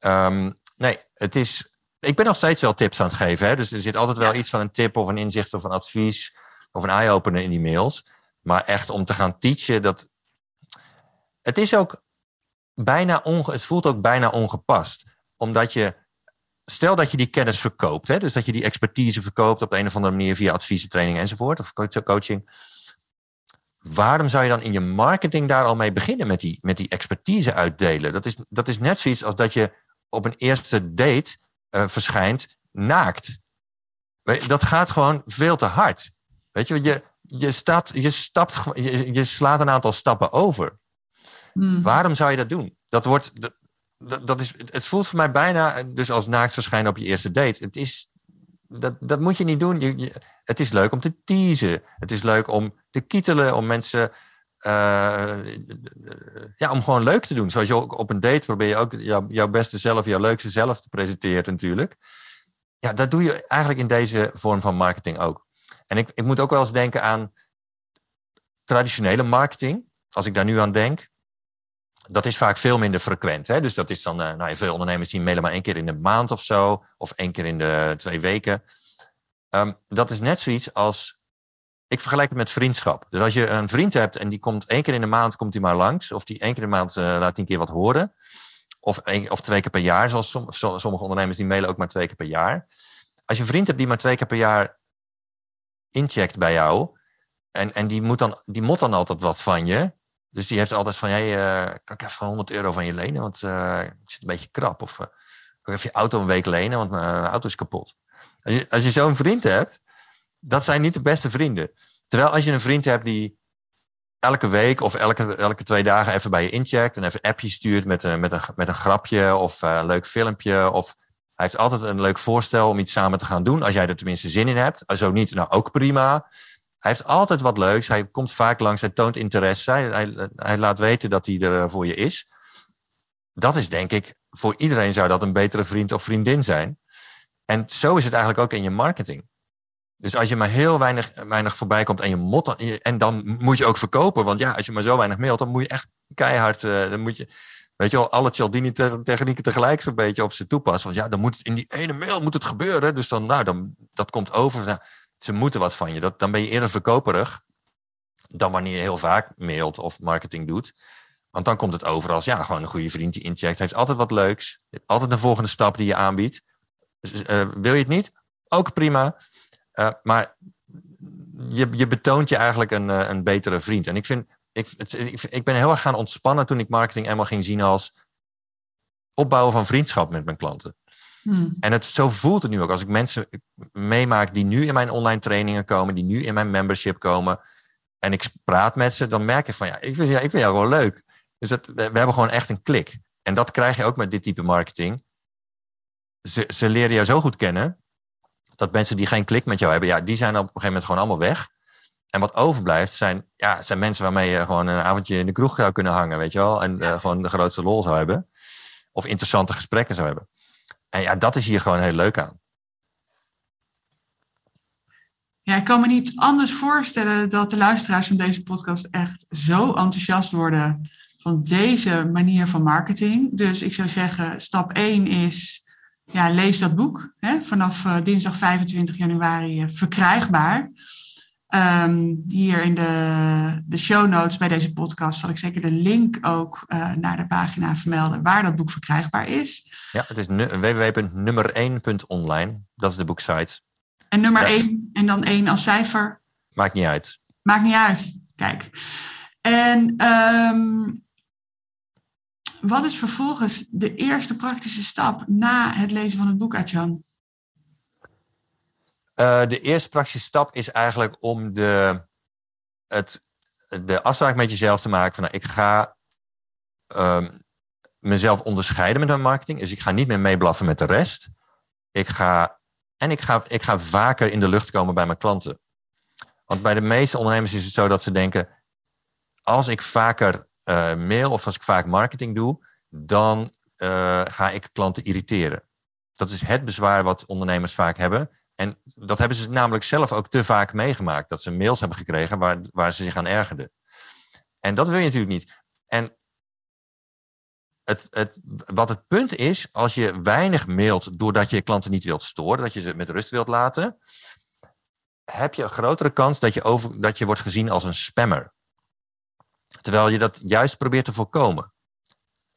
um, nee het is. Ik ben nog steeds wel tips aan het geven. Hè? Dus er zit altijd wel iets van een tip of een inzicht of een advies of een eye-opener in die mails. Maar echt om te gaan teachen, dat. Het is ook bijna onge... het voelt ook bijna ongepast. Omdat je stel dat je die kennis verkoopt, hè, dus dat je die expertise verkoopt op een of andere manier via adviezen, training enzovoort, of coaching. Waarom zou je dan in je marketing daar al mee beginnen met die, met die expertise uitdelen? Dat is, dat is net zoiets als dat je op een eerste date uh, verschijnt naakt. Dat gaat gewoon veel te hard. Weet je, je, je, staat, je, stapt, je, je slaat een aantal stappen over. Hmm. Waarom zou je dat doen? Dat wordt, dat, dat is, het voelt voor mij bijna dus als naakt verschijnen op je eerste date. Het is, dat, dat moet je niet doen. Je, het is leuk om te teasen. Het is leuk om te kietelen, om mensen. Uh, ja, om gewoon leuk te doen. Zoals je ook op een date probeer je ook jouw beste zelf, jouw leukste zelf te presenteren, natuurlijk. Ja, dat doe je eigenlijk in deze vorm van marketing ook. En ik, ik moet ook wel eens denken aan traditionele marketing. Als ik daar nu aan denk, dat is vaak veel minder frequent. Hè? Dus dat is dan, uh, nou, veel ondernemers die mailen maar één keer in de maand of zo, of één keer in de twee weken. Um, dat is net zoiets als, ik vergelijk het met vriendschap. Dus als je een vriend hebt en die komt één keer in de maand, komt hij maar langs, of die één keer in de maand uh, laat hij een keer wat horen, of, of twee keer per jaar, zoals som, sommige ondernemers die mailen ook maar twee keer per jaar. Als je een vriend hebt die maar twee keer per jaar incheckt bij jou, en, en die, moet dan, die mot dan altijd wat van je, dus die heeft altijd van, hey, uh, kan ik even 100 euro van je lenen, want ik zit een beetje krap. Of uh, kan ik even je auto een week lenen, want mijn auto is kapot. Als je, als je zo'n vriend hebt, dat zijn niet de beste vrienden. Terwijl als je een vriend hebt die elke week of elke, elke twee dagen even bij je incheckt en even een appje stuurt met een, met een, met een grapje of een leuk filmpje. Of hij heeft altijd een leuk voorstel om iets samen te gaan doen, als jij er tenminste zin in hebt. Ook niet, nou ook prima. Hij heeft altijd wat leuks. Hij komt vaak langs. Hij toont interesse. Hij, hij, laat weten dat hij er eh, voor je is. Dat is denk ik, voor iedereen zou dat een betere vriend of vriendin zijn. En zo is het eigenlijk ook in je marketing. Dus als je maar heel weinig, weinig voorbij komt en je mot, en dan moet je ook verkopen. Want ja, als je maar zo weinig mailt, dan moet je echt keihard, uh, dan moet je, weet je wel, alle Cialdini-technieken tegelijk zo'n beetje op ze toepassen. Want ja, dan moet het in die ene mail moet het gebeuren. Dus dan, nou, dan, dat komt over. Nou, ze moeten wat van je. Dat, dan ben je eerder verkoperig dan wanneer je heel vaak mailt of marketing doet. Want dan komt het over als ja, gewoon een goede vriend die incheckt. Heeft altijd wat leuks. Altijd een volgende stap die je aanbiedt. Dus, uh, wil je het niet? Ook prima. Uh, maar je, je betoont je eigenlijk een, uh, een betere vriend. En ik vind, ik, ik, ik, ben heel erg gaan ontspannen toen ik marketing eenmaal ging zien als opbouwen van vriendschap met mijn klanten. Hmm. En het, zo voelt het nu ook. Als ik mensen meemaak die nu in mijn online trainingen komen, die nu in mijn membership komen, en ik praat met ze, dan merk ik van ja, ik vind, ja, ik vind jou gewoon leuk. Dus dat, we, hebben gewoon echt een klik. En dat krijg je ook met dit type marketing. Ze, ze leren jou zo goed kennen, dat mensen die geen klik met jou hebben, ja, die zijn op een gegeven moment gewoon allemaal weg. En wat overblijft zijn, ja, zijn mensen waarmee je gewoon een avondje in de kroeg zou kunnen hangen, weet je wel. En uh, gewoon de grootste lol zou hebben. Of interessante gesprekken zou hebben. En ja, dat is hier gewoon heel leuk aan. Ja, ik kan me niet anders voorstellen dat de luisteraars van deze podcast echt zo enthousiast worden van deze manier van marketing. Dus ik zou zeggen, stap 1 is, ja, lees dat boek. Hè, vanaf uh, dinsdag 25 januari uh, verkrijgbaar. Um, hier in de, de show notes bij deze podcast zal ik zeker de link ook uh, naar de pagina vermelden waar dat boek verkrijgbaar is. Ja, het is www.nummer1.online. Dat is de boeksite. En nummer 1 en dan 1 als cijfer. Maakt niet uit. Maakt niet uit. Kijk. En um, wat is vervolgens de eerste praktische stap na het lezen van het boek, Atjan? Uh, de eerste praktische stap is eigenlijk om de, het, de afspraak met jezelf te maken van nou, ik ga um, mezelf onderscheiden met mijn marketing. Dus ik ga niet meer meeblaffen met de rest. Ik ga, en ik ga, ik ga vaker in de lucht komen bij mijn klanten. Want bij de meeste ondernemers is het zo dat ze denken, als ik vaker uh, mail of als ik vaak marketing doe, dan uh, ga ik klanten irriteren. Dat is het bezwaar wat ondernemers vaak hebben. En dat hebben ze namelijk zelf ook te vaak meegemaakt. Dat ze mails hebben gekregen waar, waar ze zich aan ergerden. En dat wil je natuurlijk niet. En het, het, wat het punt is, als je weinig mailt doordat je klanten niet wilt storen, dat je ze met rust wilt laten, heb je een grotere kans dat je, over, dat je wordt gezien als een spammer. Terwijl je dat juist probeert te voorkomen.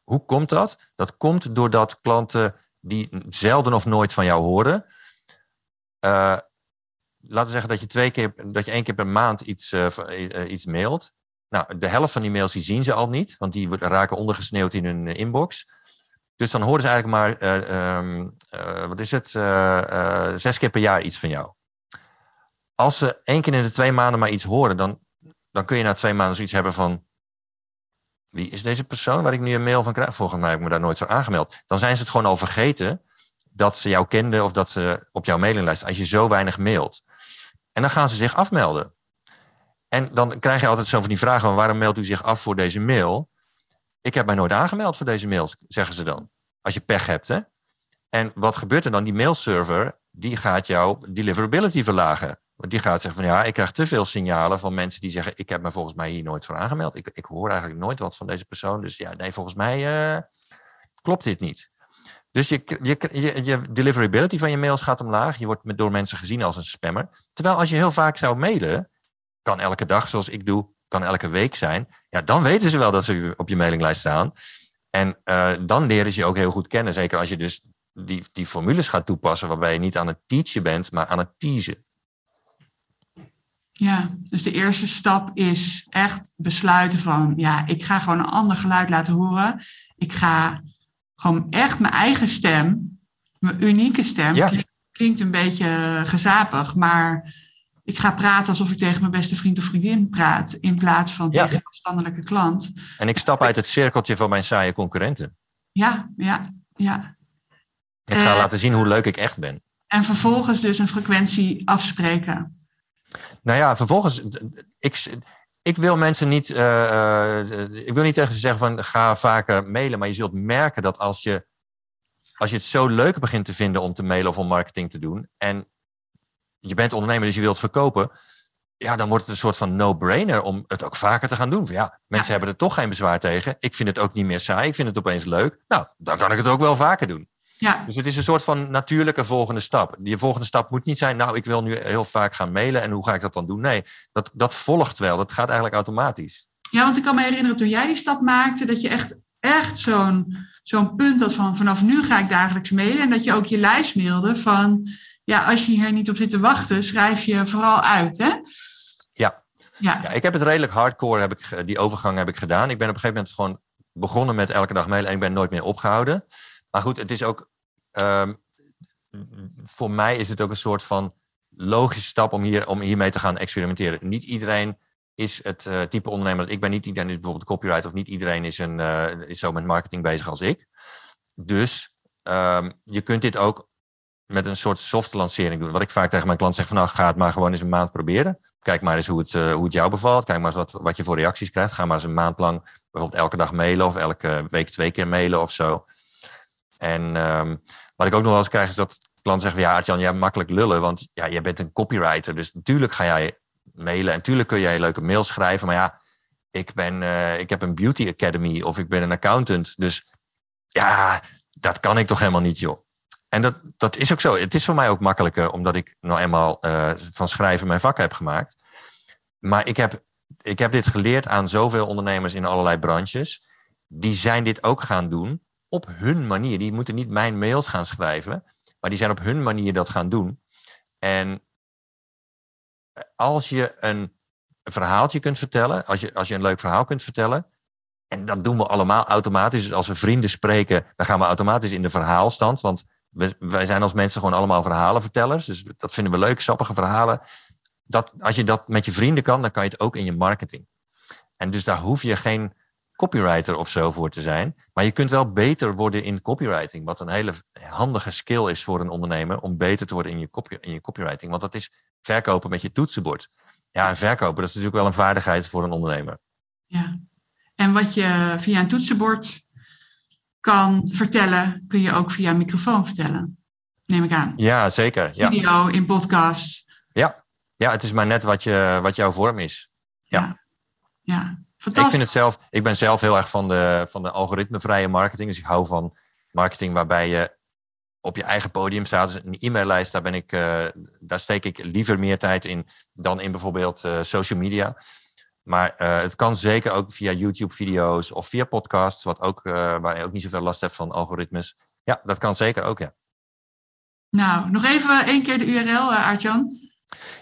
Hoe komt dat? Dat komt doordat klanten die zelden of nooit van jou horen, uh, laten we zeggen dat je twee keer, dat je één keer per maand iets, uh, iets mailt. Nou, de helft van die mails die zien ze al niet, want die raken ondergesneeuwd in hun inbox. Dus dan horen ze eigenlijk maar, um, wat is het, zes keer per jaar iets van jou. Als ze één keer in de twee maanden maar iets horen, dan, dan kun je na twee maanden zoiets hebben van, wie is deze persoon waar ik nu een mail van krijg? Volgens mij heb ik me daar nooit zo aangemeld. Dan zijn ze het gewoon al vergeten dat ze jou kenden of dat ze op jouw mailinglijst, als je zo weinig mailt. En dan gaan ze zich afmelden. En dan krijg je altijd zo van die vragen, van waarom meldt u zich af voor deze mail? Ik heb mij nooit aangemeld voor deze mails, zeggen ze dan. Als je pech hebt, hè? En wat gebeurt er dan? Die mailserver, die gaat jouw deliverability verlagen. Want die gaat zeggen van ja, ik krijg te veel signalen van mensen die zeggen, ik heb me volgens mij hier nooit voor aangemeld. Ik, ik hoor eigenlijk nooit wat van deze persoon. Dus ja, nee, volgens mij uh, klopt dit niet. Dus je, je, je, deliverability van je mails gaat omlaag. Je wordt door mensen gezien als een spammer. Terwijl als je heel vaak zou mailen, kan elke dag zoals ik doe, kan elke week zijn. Ja, dan weten ze wel dat ze op je mailinglijst staan. En uh, dan leren ze je ook heel goed kennen. Zeker als je dus die, die formules gaat toepassen waarbij je niet aan het teachen bent, maar aan het teasen. Ja, dus de eerste stap is echt besluiten van, ja, ik ga gewoon een ander geluid laten horen. Ik ga gewoon echt mijn eigen stem, mijn unieke stem, ja. klinkt een beetje gezapig, maar ik ga praten alsof ik tegen mijn beste vriend of vriendin praat, in plaats van ja. tegen een afstandelijke klant. En ik stap uit het cirkeltje van mijn saaie concurrenten. Ja, ja, ja. Ik ga uh, laten zien hoe leuk ik echt ben. En vervolgens dus een frequentie afspreken. Nou ja, vervolgens, ik, ik wil mensen niet, uh, ik wil niet tegen ze zeggen van ga vaker mailen, maar je zult merken dat als je, als je het zo leuk begint te vinden om te mailen of om marketing te doen, en je bent ondernemer, dus je wilt verkopen, ja, dan wordt het een soort van no-brainer om het ook vaker te gaan doen. Ja, mensen hebben er toch geen bezwaar tegen. Ik vind het ook niet meer saai. Ik vind het opeens leuk. Nou, dan kan ik het ook wel vaker doen. Ja. Dus het is een soort van natuurlijke volgende stap. Die volgende stap moet niet zijn, nou, ik wil nu heel vaak gaan mailen en hoe ga ik dat dan doen? Nee, dat, dat volgt wel. Dat gaat eigenlijk automatisch. Ja, want ik kan me herinneren toen jij die stap maakte, dat je echt, echt zo'n zo'n punt had van vanaf nu ga ik dagelijks mailen. En dat je ook je lijst mailde van, ja, als je hier niet op zit te wachten, schrijf je vooral uit, hè? Ja. Ja. ja ik heb het redelijk hardcore, heb ik, die overgang heb ik gedaan. Ik ben op een gegeven moment gewoon begonnen met elke dag mailen en ik ben nooit meer opgehouden. Maar goed, het is ook, ehm, voor mij is het ook een soort van logische stap om, hier, om hiermee te gaan experimenteren. Niet iedereen is het uh, type ondernemer. Ik ben niet iedereen is bijvoorbeeld copyright of niet iedereen is, een, uh, is zo met marketing bezig als ik. Dus um, je kunt dit ook met een soort soft lancering doen. Wat ik vaak tegen mijn klant zeg van nou ga het maar gewoon eens een maand proberen. Kijk maar eens hoe het, uh, hoe het jou bevalt. Kijk maar eens wat, wat je voor reacties krijgt. Ga maar eens een maand lang bijvoorbeeld elke dag mailen of elke week twee keer mailen of zo. En um, wat ik ook nog wel eens krijg is dat klanten zeggen ja Artjan, jij makkelijk lullen, want ja, jij bent een copywriter. Dus natuurlijk ga jij mailen. En natuurlijk kun jij leuke mails schrijven. Maar ja, ik, ben, uh, ik heb een beauty academy of ik ben een accountant. Dus ja, dat kan ik toch helemaal niet, joh. En dat, dat is ook zo. Het is voor mij ook makkelijker, omdat ik nou eenmaal uh, van schrijven mijn vak heb gemaakt. Maar ik heb, ik heb dit geleerd aan zoveel ondernemers in allerlei branches. Die zijn dit ook gaan doen op hun manier. Die moeten niet mijn mails gaan schrijven, maar die zijn op hun manier dat gaan doen. En als je een verhaaltje kunt vertellen, als je, als je een leuk verhaal kunt vertellen, en dat doen we allemaal automatisch. Dus als we vrienden spreken, dan gaan we automatisch in de verhaalstand. Want wij zijn als mensen gewoon allemaal verhalenvertellers. Dus dat vinden we leuk, sappige verhalen. Dat, als je dat met je vrienden kan, dan kan je het ook in je marketing. En dus daar hoef je geen copywriter of zo voor te zijn. Maar je kunt wel beter worden in copywriting. Wat een hele handige skill is voor een ondernemer. Om beter te worden in je, copy, in je copywriting. Want dat is verkopen met je toetsenbord. Ja, en verkopen, dat is natuurlijk wel een vaardigheid voor een ondernemer. Ja, en wat je via een toetsenbord kan vertellen, kun je ook via een microfoon vertellen. Neem ik aan. Ja, zeker. Video, in podcast. Ja. ja, het is maar net wat, je, wat jouw vorm is. Ja. ja. ja. Ik vind het zelf, ik ben zelf heel erg van de, van de algoritmevrije marketing. Dus ik hou van marketing waarbij je op je eigen podium staat. Dus een e-maillijst, daar, ben ik, uh, daar steek ik liever meer tijd in dan in bijvoorbeeld uh, social media. Maar uh, het kan zeker ook via YouTube-video's of via podcasts, wat ook, waar je ook niet zoveel last hebt van algoritmes. Ja, dat kan zeker ook, ja. Nou, nog even één keer de URL, Aartjan.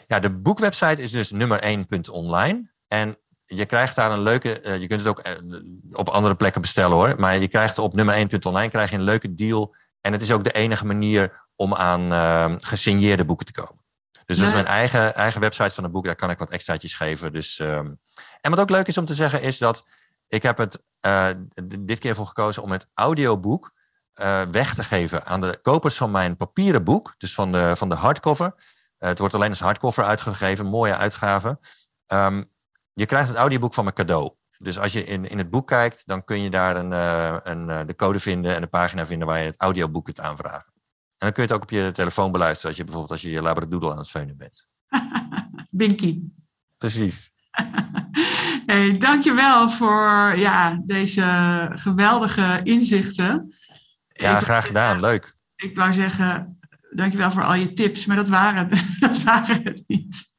Ja, de boekwebsite is dus nummer 1.online. En je krijgt daar een leuke, uh, je kunt het ook uh, op andere plekken bestellen hoor, maar je krijgt op nummer 1.online krijg je een leuke deal. En het is ook de enige manier om aan uh, gesigneerde boeken te komen. Dus dat is mijn eigen, eigen website van het boek, daar kan ik wat extraatjes geven. Dus, um, en wat ook leuk is om te zeggen is dat ik heb het dit keer voor gekozen om het audioboek weg te geven aan de kopers van mijn papieren boek, dus van de, van de hardcover. het wordt alleen als hardcover uitgegeven, mooie uitgave. Um, je krijgt het audioboek van mijn cadeau. Dus als je in, in het boek kijkt, dan kun je daar een, uh, een, uh, de code vinden en de pagina vinden waar je het audioboek kunt aanvragen. En dan kun je het ook op je telefoon beluisteren als je bijvoorbeeld als je je labradoodle aan het feunen bent. Binky. Precies. hey, dankjewel voor ja, deze geweldige inzichten. Ja, ik, graag gedaan. Leuk. Ik wou zeggen, dankjewel voor al je tips, maar dat waren, dat waren het niet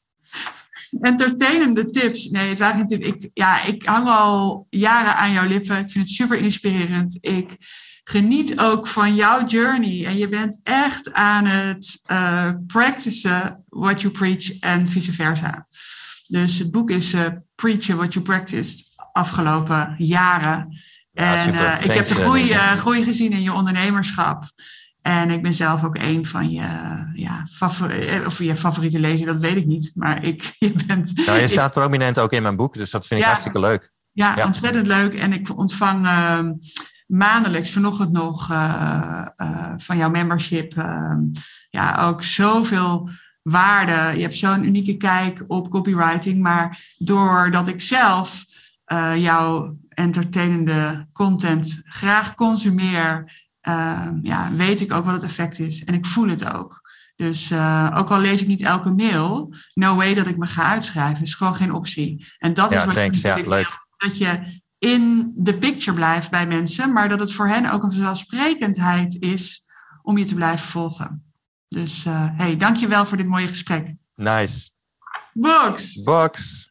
entertainende tips. Nee, het waren geen tips. Ik, ja, ik hang al jaren aan jouw lippen. Ik vind het super inspirerend. Ik geniet ook van jouw journey. En je bent echt aan het uh, practicen what you preach en vice versa. Dus het boek is uh, Preach What You Practiced afgelopen jaren. Ja, en uh, ik heb de groei, groei gezien in je ondernemerschap. En ik ben zelf ook een van je, ja, favoriete, of je favoriete lezer, dat weet ik niet. Maar ik, je bent. Nou, je staat prominent ook in mijn boek, dus dat vind ik hartstikke leuk. Ja, ja, ontzettend leuk. En ik ontvang uh, maandelijks, vanochtend nog, uh, uh, van jouw membership, ehm, ja, ook zoveel waarde. Je hebt zo'n unieke kijk op copywriting. Maar doordat ik zelf jouw entertainende content graag consumeer uh, ja, weet ik ook wat het effect is. En ik voel het ook. Dus uh, ook al lees ik niet elke mail, no way dat ik me ga uitschrijven. is gewoon geen optie. En dat Ja, is wat thanks. je Ja, leuk. dat je in de picture blijft bij mensen, maar dat het voor hen ook een vanzelfsprekendheid is om je te blijven volgen. Dus eh hey, dankjewel voor dit mooie gesprek. Nice. Box! Box.